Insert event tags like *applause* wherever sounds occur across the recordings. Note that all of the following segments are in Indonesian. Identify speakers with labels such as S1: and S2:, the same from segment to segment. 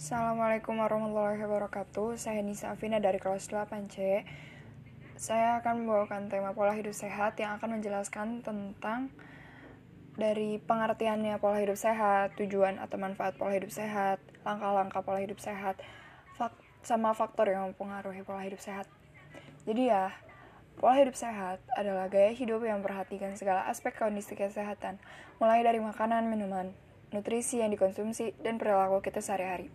S1: Assalamualaikum warahmatullahi wabarakatuh. Saya Nisa Afina dari kelas 8C. Saya akan membawakan tema pola hidup sehat yang akan menjelaskan tentang dari pengertiannya pola hidup sehat, tujuan atau manfaat pola hidup sehat, langkah-langkah pola hidup sehat, fak sama faktor yang mempengaruhi pola hidup sehat. Jadi ya, pola hidup sehat adalah gaya hidup yang memperhatikan segala aspek kondisi kesehatan, mulai dari makanan, minuman, nutrisi yang dikonsumsi, dan perilaku kita sehari-hari.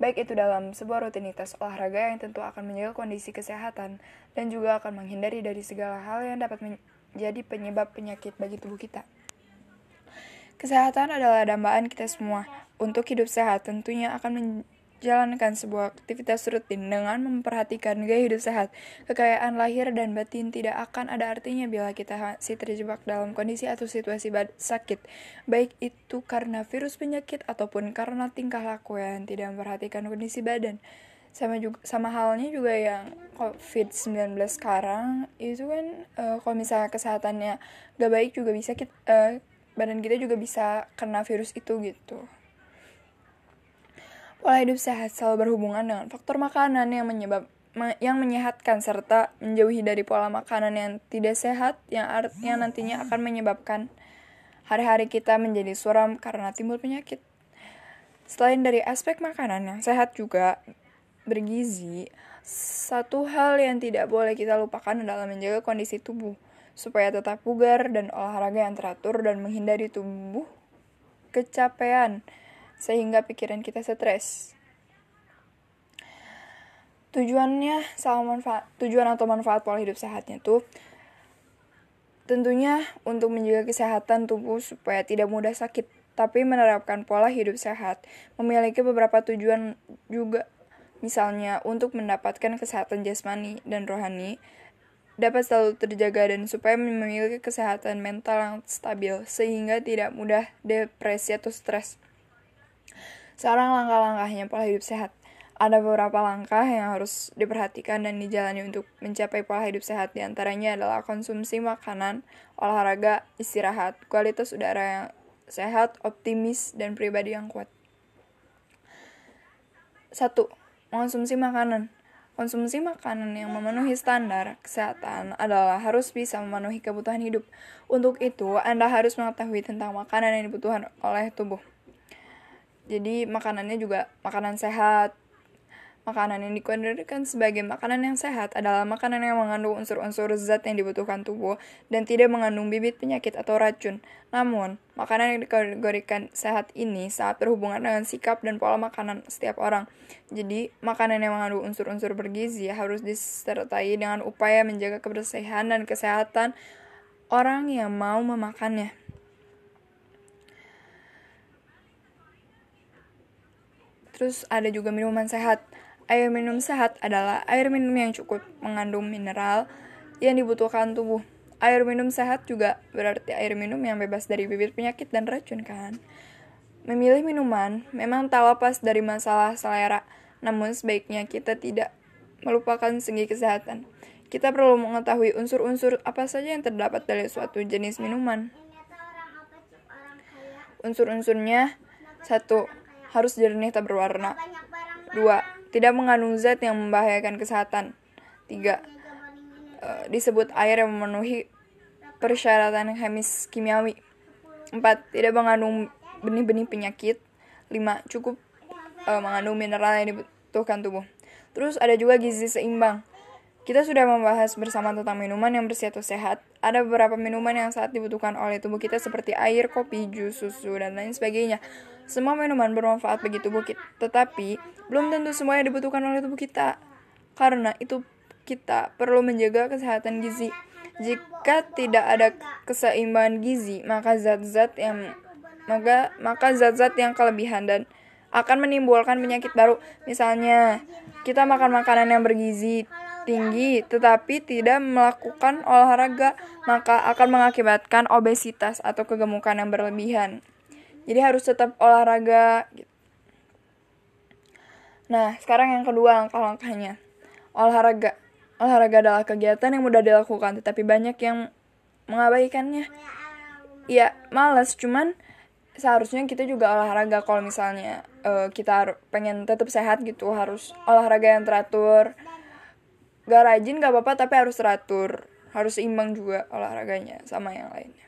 S1: Baik itu dalam sebuah rutinitas olahraga yang tentu akan menjaga kondisi kesehatan dan juga akan menghindari dari segala hal yang dapat menjadi penyebab penyakit bagi tubuh kita. Kesehatan adalah dambaan kita semua. Untuk hidup sehat tentunya akan Jalankan sebuah aktivitas rutin dengan memperhatikan gaya hidup sehat. Kekayaan lahir dan batin tidak akan ada artinya bila kita masih terjebak dalam kondisi atau situasi sakit, baik itu karena virus penyakit ataupun karena tingkah laku yang tidak memperhatikan kondisi badan. Sama juga sama halnya juga yang COVID-19 sekarang itu kan uh, kalau misalnya kesehatannya gak baik juga bisa kita, uh, badan kita juga bisa kena virus itu gitu. Pola hidup sehat selalu berhubungan dengan faktor makanan yang menyebab yang menyehatkan serta menjauhi dari pola makanan yang tidak sehat yang artinya nantinya akan menyebabkan hari-hari kita menjadi suram karena timbul penyakit. Selain dari aspek makanan yang sehat juga bergizi, satu hal yang tidak boleh kita lupakan adalah menjaga kondisi tubuh supaya tetap bugar dan olahraga yang teratur dan menghindari tubuh kecapean sehingga pikiran kita stres. Tujuannya sama manfaat, tujuan atau manfaat pola hidup sehatnya tuh tentunya untuk menjaga kesehatan tubuh supaya tidak mudah sakit, tapi menerapkan pola hidup sehat memiliki beberapa tujuan juga. Misalnya, untuk mendapatkan kesehatan jasmani dan rohani, dapat selalu terjaga dan supaya memiliki kesehatan mental yang stabil sehingga tidak mudah depresi atau stres. Sekarang langkah-langkahnya pola hidup sehat. Ada beberapa langkah yang harus diperhatikan dan dijalani untuk mencapai pola hidup sehat. Di antaranya adalah konsumsi makanan, olahraga, istirahat, kualitas udara yang sehat, optimis, dan pribadi yang kuat. 1. Mengonsumsi makanan. Konsumsi makanan yang memenuhi standar kesehatan adalah harus bisa memenuhi kebutuhan hidup. Untuk itu, Anda harus mengetahui tentang makanan yang dibutuhkan oleh tubuh jadi makanannya juga makanan sehat makanan yang dikategorikan sebagai makanan yang sehat adalah makanan yang mengandung unsur-unsur zat yang dibutuhkan tubuh dan tidak mengandung bibit penyakit atau racun. Namun, makanan yang dikategorikan sehat ini sangat berhubungan dengan sikap dan pola makanan setiap orang. Jadi, makanan yang mengandung unsur-unsur bergizi harus disertai dengan upaya menjaga kebersihan dan kesehatan orang yang mau memakannya. Terus ada juga minuman sehat. Air minum sehat adalah air minum yang cukup mengandung mineral yang dibutuhkan tubuh. Air minum sehat juga berarti air minum yang bebas dari bibit penyakit dan racun kan. Memilih minuman memang tak lepas dari masalah selera, namun sebaiknya kita tidak melupakan segi kesehatan. Kita perlu mengetahui unsur-unsur apa saja yang terdapat dari suatu jenis minuman. Unsur-unsurnya satu harus jernih tak berwarna. 2. Tidak mengandung zat yang membahayakan kesehatan. 3. Uh, disebut air yang memenuhi persyaratan chemis kimiawi. 4. Tidak mengandung benih-benih penyakit. 5. Cukup uh, mengandung mineral yang dibutuhkan tubuh. Terus ada juga gizi seimbang. Kita sudah membahas bersama tentang minuman yang bersih atau sehat. Ada beberapa minuman yang saat dibutuhkan oleh tubuh kita seperti air, kopi, jus, susu, dan lain sebagainya. Semua minuman bermanfaat bagi tubuh kita, tetapi belum tentu semua yang dibutuhkan oleh tubuh kita. Karena itu kita perlu menjaga kesehatan gizi. Jika tidak ada keseimbangan gizi, maka zat-zat yang maka maka zat-zat yang kelebihan dan akan menimbulkan penyakit baru. Misalnya, kita makan makanan yang bergizi tinggi tetapi tidak melakukan olahraga, maka akan mengakibatkan obesitas atau kegemukan yang berlebihan. Jadi harus tetap olahraga. Gitu. Nah, sekarang yang kedua langkah-langkahnya. Olahraga. Olahraga adalah kegiatan yang mudah dilakukan, tetapi banyak yang mengabaikannya. Ya, males, cuman seharusnya kita juga olahraga kalau misalnya uh, kita pengen tetap sehat gitu harus olahraga yang teratur gak rajin gak apa-apa tapi harus teratur. Harus seimbang juga olahraganya sama yang lainnya.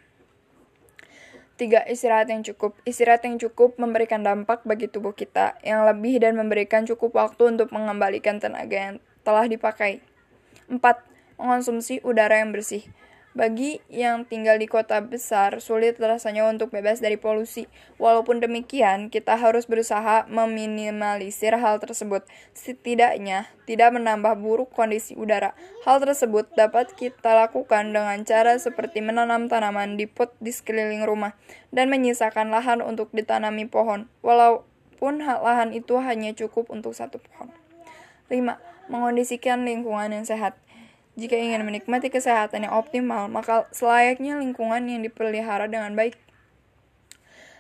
S1: Tiga istirahat yang cukup. Istirahat yang cukup memberikan dampak bagi tubuh kita yang lebih dan memberikan cukup waktu untuk mengembalikan tenaga yang telah dipakai. Empat mengonsumsi udara yang bersih bagi yang tinggal di kota besar, sulit rasanya untuk bebas dari polusi. Walaupun demikian, kita harus berusaha meminimalisir hal tersebut. Setidaknya, tidak menambah buruk kondisi udara. Hal tersebut dapat kita lakukan dengan cara seperti menanam tanaman di pot di sekeliling rumah dan menyisakan lahan untuk ditanami pohon, walaupun lahan itu hanya cukup untuk satu pohon. 5. Mengondisikan lingkungan yang sehat. Jika ingin menikmati kesehatan yang optimal, maka selayaknya lingkungan yang dipelihara dengan baik.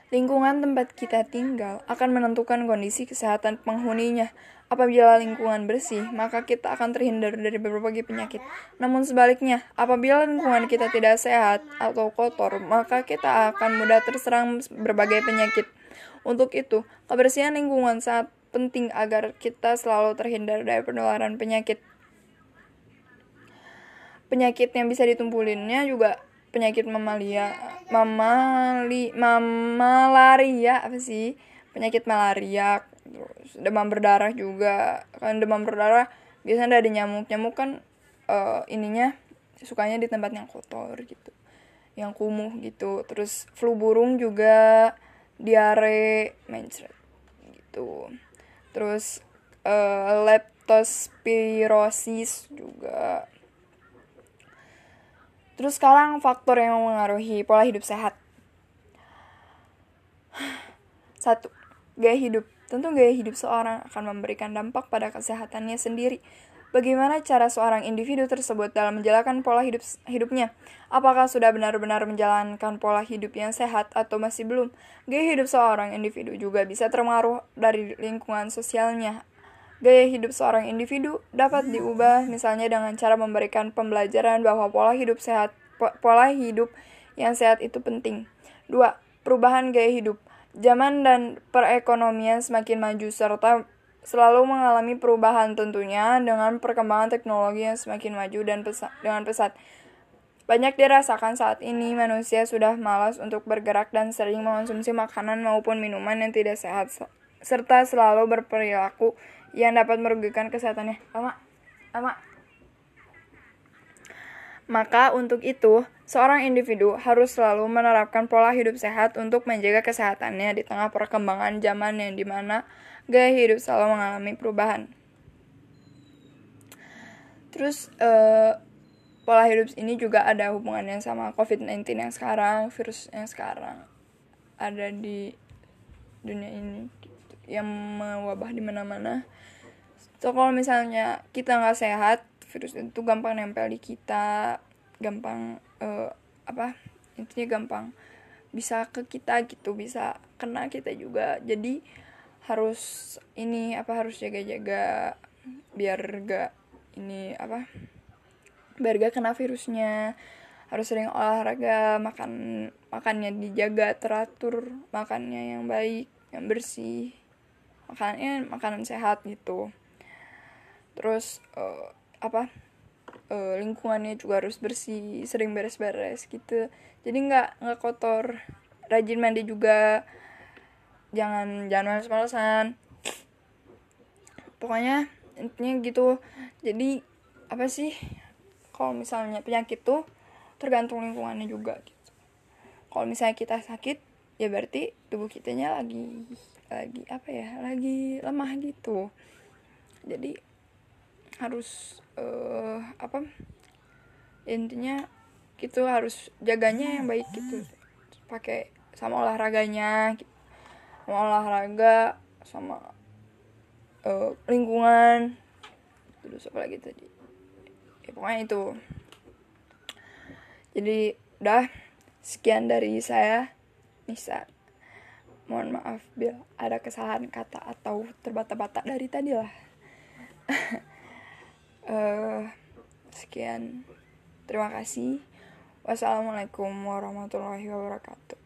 S1: Lingkungan tempat kita tinggal akan menentukan kondisi kesehatan penghuninya. Apabila lingkungan bersih, maka kita akan terhindar dari berbagai penyakit. Namun sebaliknya, apabila lingkungan kita tidak sehat atau kotor, maka kita akan mudah terserang berbagai penyakit. Untuk itu, kebersihan lingkungan sangat penting agar kita selalu terhindar dari penularan penyakit penyakit yang bisa ditumpulinnya juga penyakit mamalia mamali mamalaria apa sih? Penyakit malaria demam berdarah juga. Kan demam berdarah biasanya ada nyamuk nyamuk kan uh, ininya sukanya di tempat yang kotor gitu yang kumuh gitu. Terus flu burung juga diare mencret gitu. Terus uh, leptospirosis juga Terus sekarang faktor yang mengaruhi pola hidup sehat. Satu, gaya hidup. Tentu gaya hidup seorang akan memberikan dampak pada kesehatannya sendiri. Bagaimana cara seorang individu tersebut dalam menjalankan pola hidup hidupnya? Apakah sudah benar-benar menjalankan pola hidup yang sehat atau masih belum? Gaya hidup seorang individu juga bisa terpengaruh dari lingkungan sosialnya Gaya hidup seorang individu dapat diubah misalnya dengan cara memberikan pembelajaran bahwa pola hidup sehat pola hidup yang sehat itu penting. 2. Perubahan gaya hidup. Zaman dan perekonomian semakin maju serta selalu mengalami perubahan tentunya dengan perkembangan teknologi yang semakin maju dan pesa dengan pesat. Banyak dirasakan saat ini manusia sudah malas untuk bergerak dan sering mengonsumsi makanan maupun minuman yang tidak sehat serta selalu berperilaku yang dapat merugikan kesehatannya. Lama, lama. Maka untuk itu, seorang individu harus selalu menerapkan pola hidup sehat untuk menjaga kesehatannya di tengah perkembangan zaman yang di mana gaya hidup selalu mengalami perubahan. Terus, uh, pola hidup ini juga ada hubungannya sama COVID-19 yang sekarang, virus yang sekarang ada di dunia ini yang mewabah di mana-mana. So kalau misalnya kita nggak sehat virus itu gampang nempel di kita gampang uh, apa intinya gampang bisa ke kita gitu bisa kena kita juga. Jadi harus ini apa harus jaga-jaga biar gak ini apa biar gak kena virusnya. Harus sering olahraga makan makannya dijaga teratur makannya yang baik yang bersih makannya makanan sehat gitu. Terus uh, apa uh, lingkungannya juga harus bersih sering beres-beres gitu. Jadi nggak nggak kotor. Rajin mandi juga. Jangan jangan males-malesan. Pokoknya intinya gitu. Jadi apa sih kalau misalnya penyakit tuh tergantung lingkungannya juga gitu. Kalau misalnya kita sakit ya berarti tubuh kitanya lagi lagi apa ya lagi lemah gitu. Jadi harus uh, apa intinya gitu harus jaganya yang baik gitu. Pakai sama olahraganya sama olahraga sama uh, lingkungan. Terus apa lagi tadi? Ya pokoknya itu. Jadi udah sekian dari saya Nisa mohon maaf bila ada kesalahan kata atau terbata-bata dari tadi lah uh, *laughs* sekian. Terima kasih. Wassalamualaikum warahmatullahi wabarakatuh